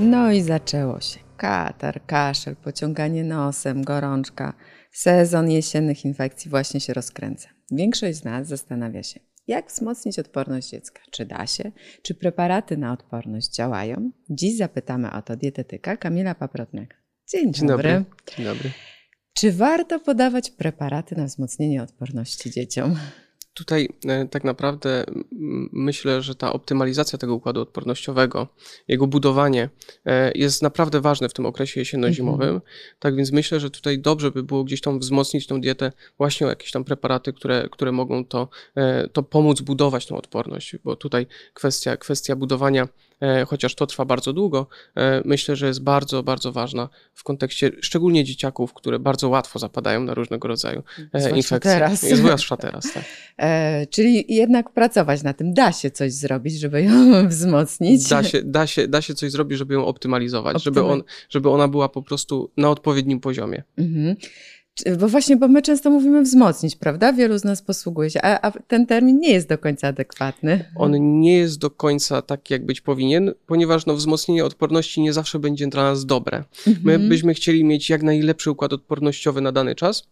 No i zaczęło się. Katar, kaszel, pociąganie nosem, gorączka. Sezon jesiennych infekcji właśnie się rozkręca. Większość z nas zastanawia się, jak wzmocnić odporność dziecka? Czy da się? Czy preparaty na odporność działają? Dziś zapytamy o to dietetyka Kamila Paprotniaka. Dzień, Dzień dobry. dobry. Dzień dobry. Czy warto podawać preparaty na wzmocnienie odporności dzieciom? Tutaj e, tak naprawdę myślę, że ta optymalizacja tego układu odpornościowego, jego budowanie e, jest naprawdę ważne w tym okresie jesienno-zimowym. Tak więc myślę, że tutaj dobrze by było gdzieś tam wzmocnić tą dietę właśnie o jakieś tam preparaty, które, które mogą to, e, to pomóc budować tą odporność, bo tutaj kwestia, kwestia budowania chociaż to trwa bardzo długo, e, myślę, że jest bardzo, bardzo ważna w kontekście szczególnie dzieciaków, które bardzo łatwo zapadają na różnego rodzaju e, Zwłaszcza infekcje. teraz. Zwłaszcza teraz, tak. E, czyli jednak pracować na tym. Da się coś zrobić, żeby ją wzmocnić. Da się, da, się, da się coś zrobić, żeby ją optymalizować, Optymal- żeby, on, żeby ona była po prostu na odpowiednim poziomie. Mhm. Bo właśnie, bo my często mówimy wzmocnić, prawda? Wielu z nas posługuje się, a, a ten termin nie jest do końca adekwatny. On nie jest do końca taki, jak być powinien, ponieważ no, wzmocnienie odporności nie zawsze będzie dla nas dobre. My Mhm. byśmy chcieli mieć jak najlepszy układ odpornościowy na dany czas.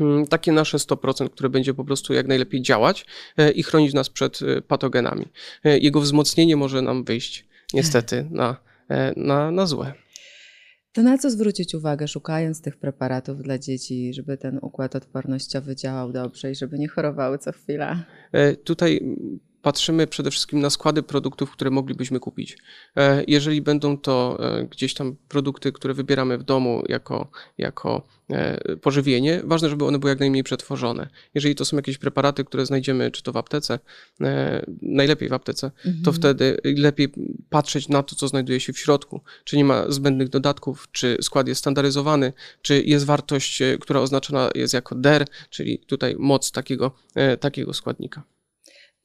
Mm, Takie nasze 100%, które będzie po prostu jak najlepiej działać e, i chronić nas przed e, patogenami. E, Jego wzmocnienie może nam wyjść niestety na, na, na złe. To na co zwrócić uwagę, szukając tych preparatów dla dzieci, żeby ten układ odpornościowy działał dobrze i żeby nie chorowały co chwila? E, Tutaj patrzymy przede wszystkim na składy produktów, które moglibyśmy kupić. E, Jeżeli będą to e, gdzieś tam produkty, które wybieramy w domu jako, jako e, pożywienie, ważne, żeby one były jak najmniej przetworzone. Jeżeli to są jakieś preparaty, które znajdziemy czy to w aptece, najlepiej w aptece, to Mhm. wtedy lepiej patrzeć na to, co znajduje się w środku. Czy nie ma zbędnych dodatków, czy skład jest standaryzowany, czy jest wartość, która oznaczona jest jako DER, czyli tutaj moc takiego, takiego składnika.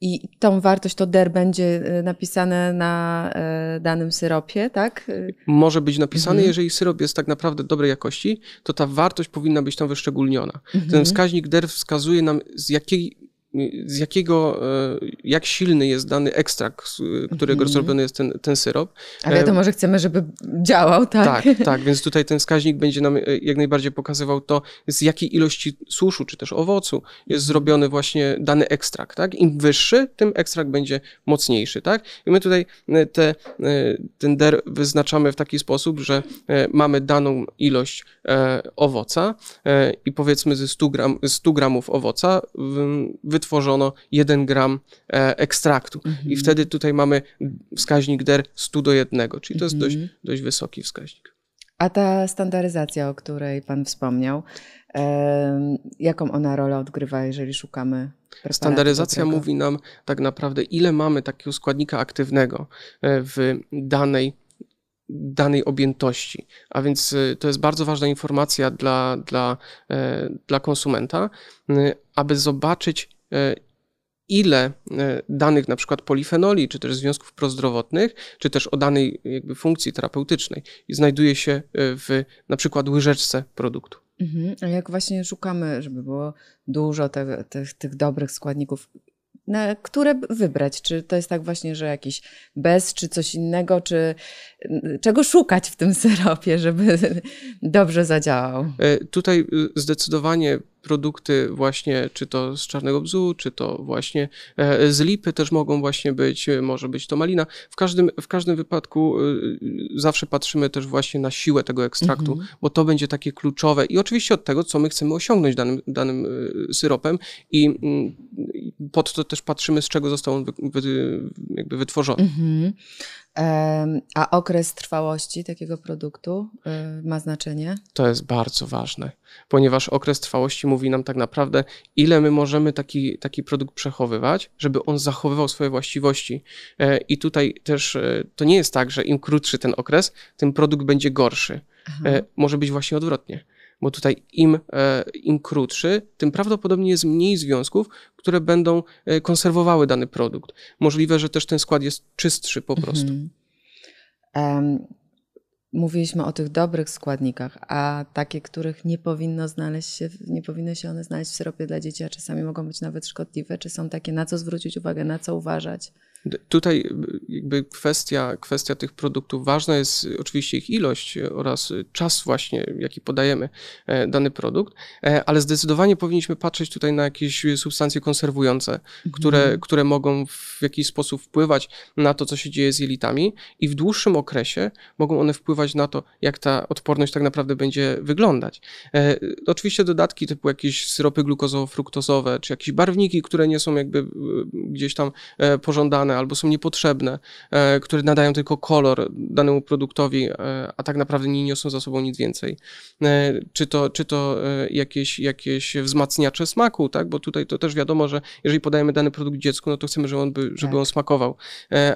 I tą wartość, to DER będzie y, napisane na y, danym syropie, tak? Y, Może być napisany, Mhm. jeżeli syrop jest tak naprawdę dobrej jakości, to ta wartość powinna być tam wyszczególniona. Ten mhm. wskaźnik DER wskazuje nam, z jakiej z jakiego, e, jak silny jest dany ekstrakt, z którego Mhm. zrobiony jest ten, ten syrop. A wiadomo, że chcemy, żeby działał, tak? Tak, tak, więc tutaj ten wskaźnik będzie nam e, jak najbardziej pokazywał to, z jakiej ilości suszu czy też owocu jest zrobiony właśnie dany ekstrakt, tak? Im wyższy, tym ekstrakt będzie mocniejszy, tak? I my tutaj e, te, e, ten der wyznaczamy w taki sposób, że e, mamy daną ilość e, owoca e, i powiedzmy ze 100, gram, 100 gramów owoca w- wytworzono 1 gram e, ekstraktu. I wtedy tutaj mamy wskaźnik der 100 do 1, czyli to jest dość, Mhm. dość wysoki wskaźnik. A ta standaryzacja, o której Pan wspomniał, em, jaką ona rolę odgrywa, jeżeli szukamy Standaryzacja mówi nam tak naprawdę, ile mamy takiego składnika aktywnego e, w danej, danej objętości. A więc e, to jest bardzo ważna informacja dla, dla, e, dla konsumenta, e, aby zobaczyć, e, ile e, danych na przykład polifenoli, czy też związków prozdrowotnych, czy też o danej jakby funkcji terapeutycznej znajduje się e, w na przykład łyżeczce produktu. Mhm. A jak właśnie szukamy, żeby było dużo te, tych, tych dobrych składników, na które wybrać? Czy to jest tak właśnie, że jakiś bez, czy coś innego, czy n- czego szukać w tym syropie, żeby dobrze zadziałał? E, Tutaj y, zdecydowanie produkty właśnie, czy to z czarnego bzu, czy to właśnie e, z lipy też mogą właśnie być, e, może być to malina. W każdym, w każdym wypadku y, zawsze patrzymy też właśnie na siłę tego ekstraktu, Mhm. bo to będzie takie kluczowe i oczywiście od tego, co my chcemy osiągnąć danym, danym syropem i mm, i pod to też patrzymy, z czego został on wy, wy, jakby wytworzony. Mhm. A okres trwałości takiego produktu y, ma znaczenie? To jest bardzo ważne, ponieważ okres trwałości mówi nam tak naprawdę, ile my możemy taki, taki produkt przechowywać, żeby on zachowywał swoje właściwości. E, I tutaj też e, to nie jest tak, że im krótszy ten okres, tym produkt będzie gorszy. Aha. E, Może być właśnie odwrotnie. Bo tutaj im, e, im krótszy, tym prawdopodobnie jest mniej związków, które będą e, konserwowały dany produkt. Możliwe, że też ten skład jest czystszy po prostu. Mhm. Em, Mówiliśmy o tych dobrych składnikach, a takie, których nie powinno znaleźć się, nie powinny się one znaleźć w syropie dla dzieci, a czasami mogą być nawet szkodliwe. Czy są takie, na co zwrócić uwagę, na co uważać? Tutaj jakby kwestia, kwestia tych produktów, ważna jest oczywiście ich ilość oraz czas właśnie, jaki podajemy e, dany produkt, e, ale zdecydowanie powinniśmy patrzeć tutaj na jakieś substancje konserwujące, mhm. które, które mogą w jakiś sposób wpływać na to, co się dzieje z jelitami i w dłuższym okresie mogą one wpływać na to, jak ta odporność tak naprawdę będzie wyglądać. E, oczywiście dodatki typu jakieś syropy glukozowo-fruktozowe, czy jakieś barwniki, które nie są jakby gdzieś tam pożądane, albo są niepotrzebne, e, które nadają tylko kolor danemu produktowi, e, a tak naprawdę nie niosą za sobą nic więcej. E, czy to, czy to jakieś, jakieś wzmacniacze smaku, tak? Bo tutaj to też wiadomo, że jeżeli podajemy dany produkt dziecku, no to chcemy, żeby on, by, żeby tak. on smakował.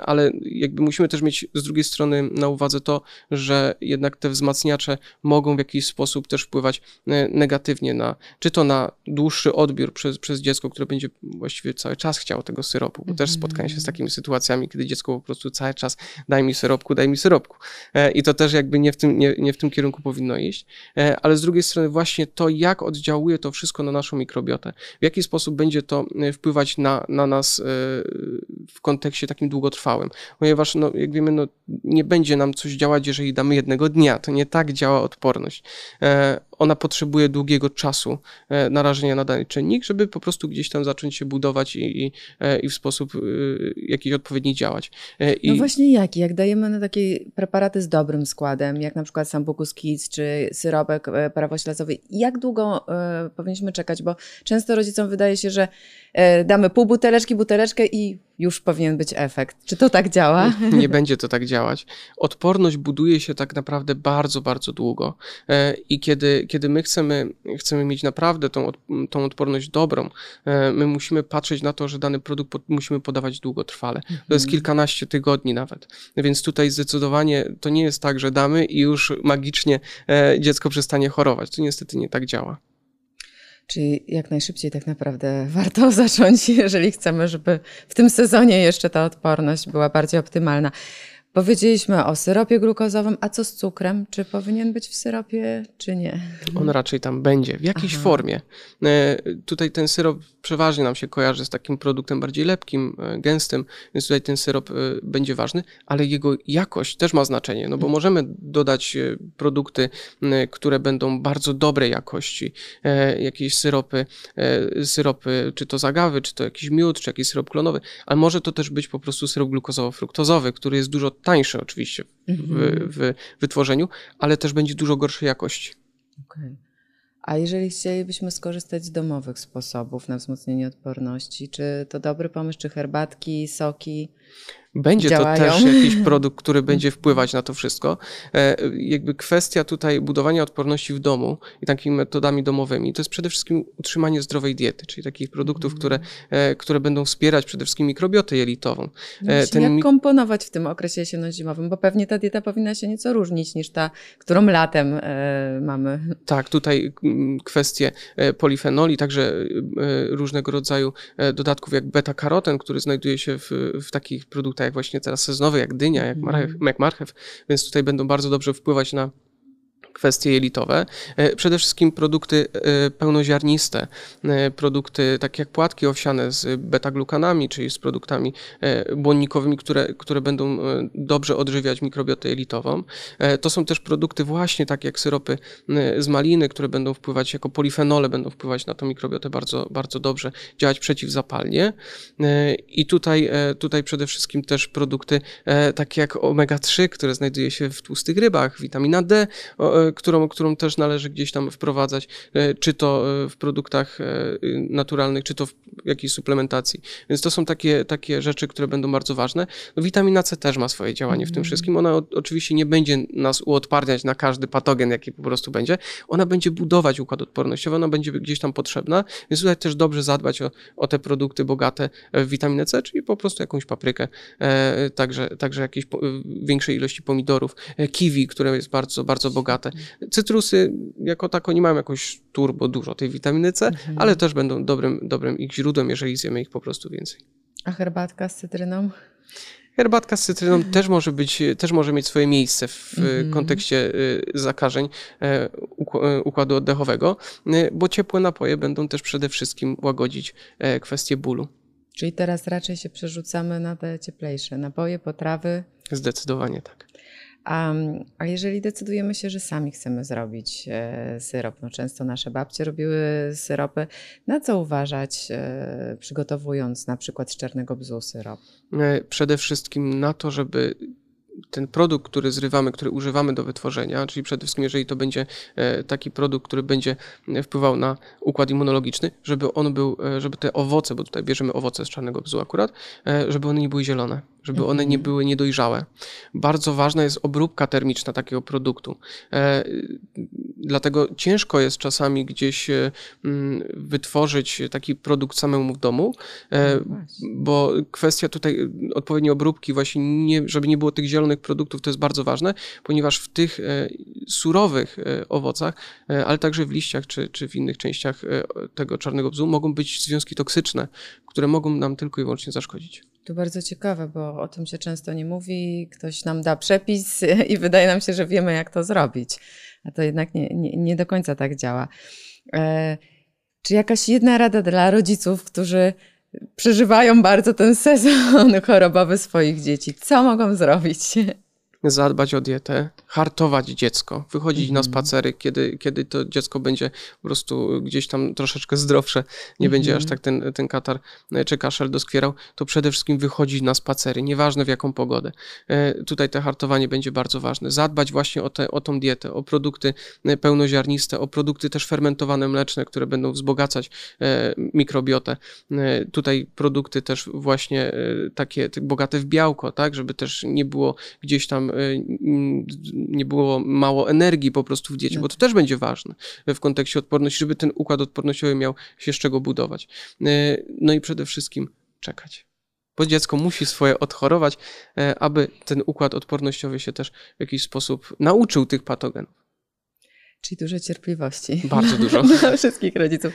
Ale jakby musimy też mieć z drugiej strony na uwadze to, że jednak te wzmacniacze mogą w jakiś sposób też wpływać negatywnie na, czy to na dłuższy odbiór przez, przez dziecko, które będzie właściwie cały czas chciało tego syropu, bo też spotkanie się z takimi takimi sytuacjami, kiedy dziecko po prostu cały czas daj mi syropku, daj mi syropku. E, I to też jakby nie w tym, nie, nie w tym kierunku powinno iść. E, ale z drugiej strony właśnie to, jak oddziałuje to wszystko na naszą mikrobiotę, w jaki sposób będzie to e, wpływać na, na nas w kontekście takim długotrwałym. Ponieważ, no, jak wiemy, no, nie będzie nam coś działać, jeżeli damy jednego dnia. To nie tak działa odporność ona potrzebuje długiego czasu narażenia na dany czynnik, żeby po prostu gdzieś tam zacząć się budować i, i, i w sposób jakiś odpowiedni działać. I... No właśnie jaki? Jak dajemy na takie preparaty z dobrym składem, jak na przykład Sambucus Kids czy syropek prawoślazowy, jak długo y, powinniśmy czekać? Bo często rodzicom wydaje się, że damy pół buteleczki, buteleczkę i już powinien być efekt. Czy to tak działa? Nie będzie to tak działać. Odporność buduje się tak naprawdę bardzo, bardzo długo. I kiedy kiedy, my chcemy, chcemy mieć naprawdę tą, tą odporność dobrą, e, my musimy patrzeć na to, że dany produkt musimy podawać długotrwale. To jest mhm. kilkanaście tygodni nawet. Więc tutaj zdecydowanie to nie jest tak, że damy i już magicznie e, dziecko przestanie chorować. To niestety nie tak działa. Czyli jak najszybciej tak naprawdę warto zacząć, jeżeli chcemy, żeby w tym sezonie jeszcze ta odporność była bardziej optymalna. Powiedzieliśmy o syropie glukozowym, a co z cukrem? Czy powinien być w syropie, czy nie? On raczej tam będzie, w jakiejś Aha. formie. E, tutaj ten syrop przeważnie nam się kojarzy z takim produktem bardziej lepkim, e, gęstym, więc tutaj ten syrop e, będzie ważny, ale jego jakość też ma znaczenie, no bo mhm. możemy dodać produkty, które będą bardzo dobrej jakości, jakieś syropy, syropy, czy to zagawy, czy to jakiś miód, czy jakiś syrop klonowy, ale może to też być po prostu syrop glukozowo-fruktozowy, który jest dużo tańsze oczywiście w, mhm. w, wytworzeniu, ale też będzie dużo gorszej jakości. Okay. A jeżeli chcielibyśmy skorzystać z domowych sposobów na wzmocnienie odporności, czy to dobry pomysł, czy herbatki, soki? Będzie działają. to też jakiś produkt, który będzie wpływać na to wszystko. E, jakby kwestia tutaj budowania odporności w domu i takimi metodami domowymi, to jest przede wszystkim utrzymanie zdrowej diety, czyli takich produktów, mm. które, e, które będą wspierać przede wszystkim mikrobiotę jelitową. E, ten... Jak komponować w tym okresie jesienno-zimowym, bo pewnie ta dieta powinna się nieco różnić niż ta, którą latem mamy. Tak, tutaj mm, kwestie polifenoli, także różnego rodzaju dodatków jak beta-karoten, który znajduje się w, w takich produktach jak właśnie teraz sezonowe, jak dynia, jak marchew, mhm. jak marchew, więc tutaj będą bardzo dobrze wpływać na kwestie jelitowe. E, przede wszystkim produkty e, pełnoziarniste, e, produkty takie jak płatki owsiane z beta-glukanami, czyli z produktami błonnikowymi, które, które będą dobrze odżywiać mikrobiotę jelitową. To są też produkty właśnie takie jak syropy z maliny, które będą wpływać jako polifenole, będą wpływać na tą mikrobiotę bardzo, bardzo dobrze, działać przeciwzapalnie. I tutaj, tutaj przede wszystkim też produkty takie jak omega-3, które znajduje się w tłustych rybach, witamina D, którą, którą też należy gdzieś tam wprowadzać, e, czy to e, w produktach e, naturalnych, czy to w jakiejś suplementacji. Więc to są takie, takie rzeczy, które będą bardzo ważne. No, witamina C też ma swoje działanie w tym mhm. wszystkim. Ona oczywiście nie będzie nas uodparniać na każdy patogen, jaki po prostu będzie. Ona będzie budować układ odpornościowy, ona będzie gdzieś tam potrzebna, więc tutaj też dobrze zadbać o, o te produkty bogate w witaminę C, czyli po prostu jakąś paprykę, e, także, także jakieś po, większej ilości pomidorów, e, kiwi, które jest bardzo, bardzo bogate. Cytrusy jako tako nie mają jakoś turbo dużo tej witaminy C, mhm. ale też będą dobrym, dobrym ich źródłem, jeżeli zjemy ich po prostu więcej. A herbatka z cytryną? Herbatka z cytryną też może być, też może mieć swoje miejsce w -hmm. kontekście y, zakażeń e, e, układu oddechowego, y, bo ciepłe napoje będą też przede wszystkim łagodzić e, kwestię bólu. Czyli teraz raczej się przerzucamy na te cieplejsze napoje, potrawy. Zdecydowanie tak. A, a jeżeli decydujemy się, że sami chcemy zrobić e, syrop, no często nasze babcie robiły syropy, na co uważać, e, przygotowując na przykład z czarnego bzu syrop? E, Przede wszystkim na to, żeby ten produkt, który zrywamy, który używamy do wytworzenia, czyli przede wszystkim, jeżeli to będzie e, taki produkt, który będzie e, wpływał na układ immunologiczny, żeby on był, e, żeby te owoce, bo tutaj bierzemy owoce z czarnego bzu akurat, żeby one nie były zielone, żeby one nie były niedojrzałe. Bardzo ważna jest obróbka termiczna takiego produktu. Dlatego ciężko jest czasami gdzieś e, mm, wytworzyć taki produkt samemu w domu, e, No bo kwestia tutaj odpowiedniej obróbki, właśnie nie, żeby nie było tych zielonych produktów, to jest bardzo ważne, ponieważ w tych e, surowych owocach, ale także w liściach czy, czy w innych częściach tego czarnego bzu mogą być związki toksyczne, które mogą nam tylko i wyłącznie zaszkodzić. To bardzo ciekawe, bo o tym się często nie mówi. Ktoś nam da przepis i wydaje nam się, że wiemy, jak to zrobić. A to jednak nie, nie, nie do końca tak działa. E, czy jakaś jedna rada dla rodziców, którzy przeżywają bardzo ten sezon chorobowy swoich dzieci? Co mogą zrobić? Zadbać o dietę, hartować dziecko, wychodzić na spacery, kiedy, kiedy to dziecko będzie po prostu gdzieś tam troszeczkę zdrowsze, nie będzie aż tak ten, ten katar e, czy kaszel doskwierał, to przede wszystkim wychodzić na spacery, nieważne w jaką pogodę. E, Tutaj to hartowanie będzie bardzo ważne. Zadbać właśnie o, te, o tą dietę, o produkty e, pełnoziarniste, o produkty też fermentowane mleczne, które będą wzbogacać mikrobiotę. Tutaj produkty też właśnie takie tak bogate w białko, tak, żeby też nie było gdzieś tam nie było mało energii po prostu w diecie, No bo to też będzie ważne w kontekście odporności, żeby ten układ odpornościowy miał się z czego budować. E, No i przede wszystkim czekać. Bo dziecko musi swoje odchorować, e, aby ten układ odpornościowy się też w jakiś sposób nauczył tych patogenów. Czyli dużo cierpliwości. Bardzo dużo. Dla wszystkich rodziców.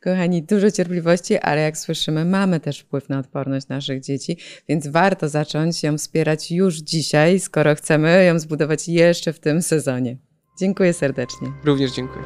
Kochani, dużo cierpliwości, ale jak słyszymy, mamy też wpływ na odporność naszych dzieci, więc warto zacząć ją wspierać już dzisiaj, skoro chcemy ją zbudować jeszcze w tym sezonie. Dziękuję serdecznie. Również dziękuję.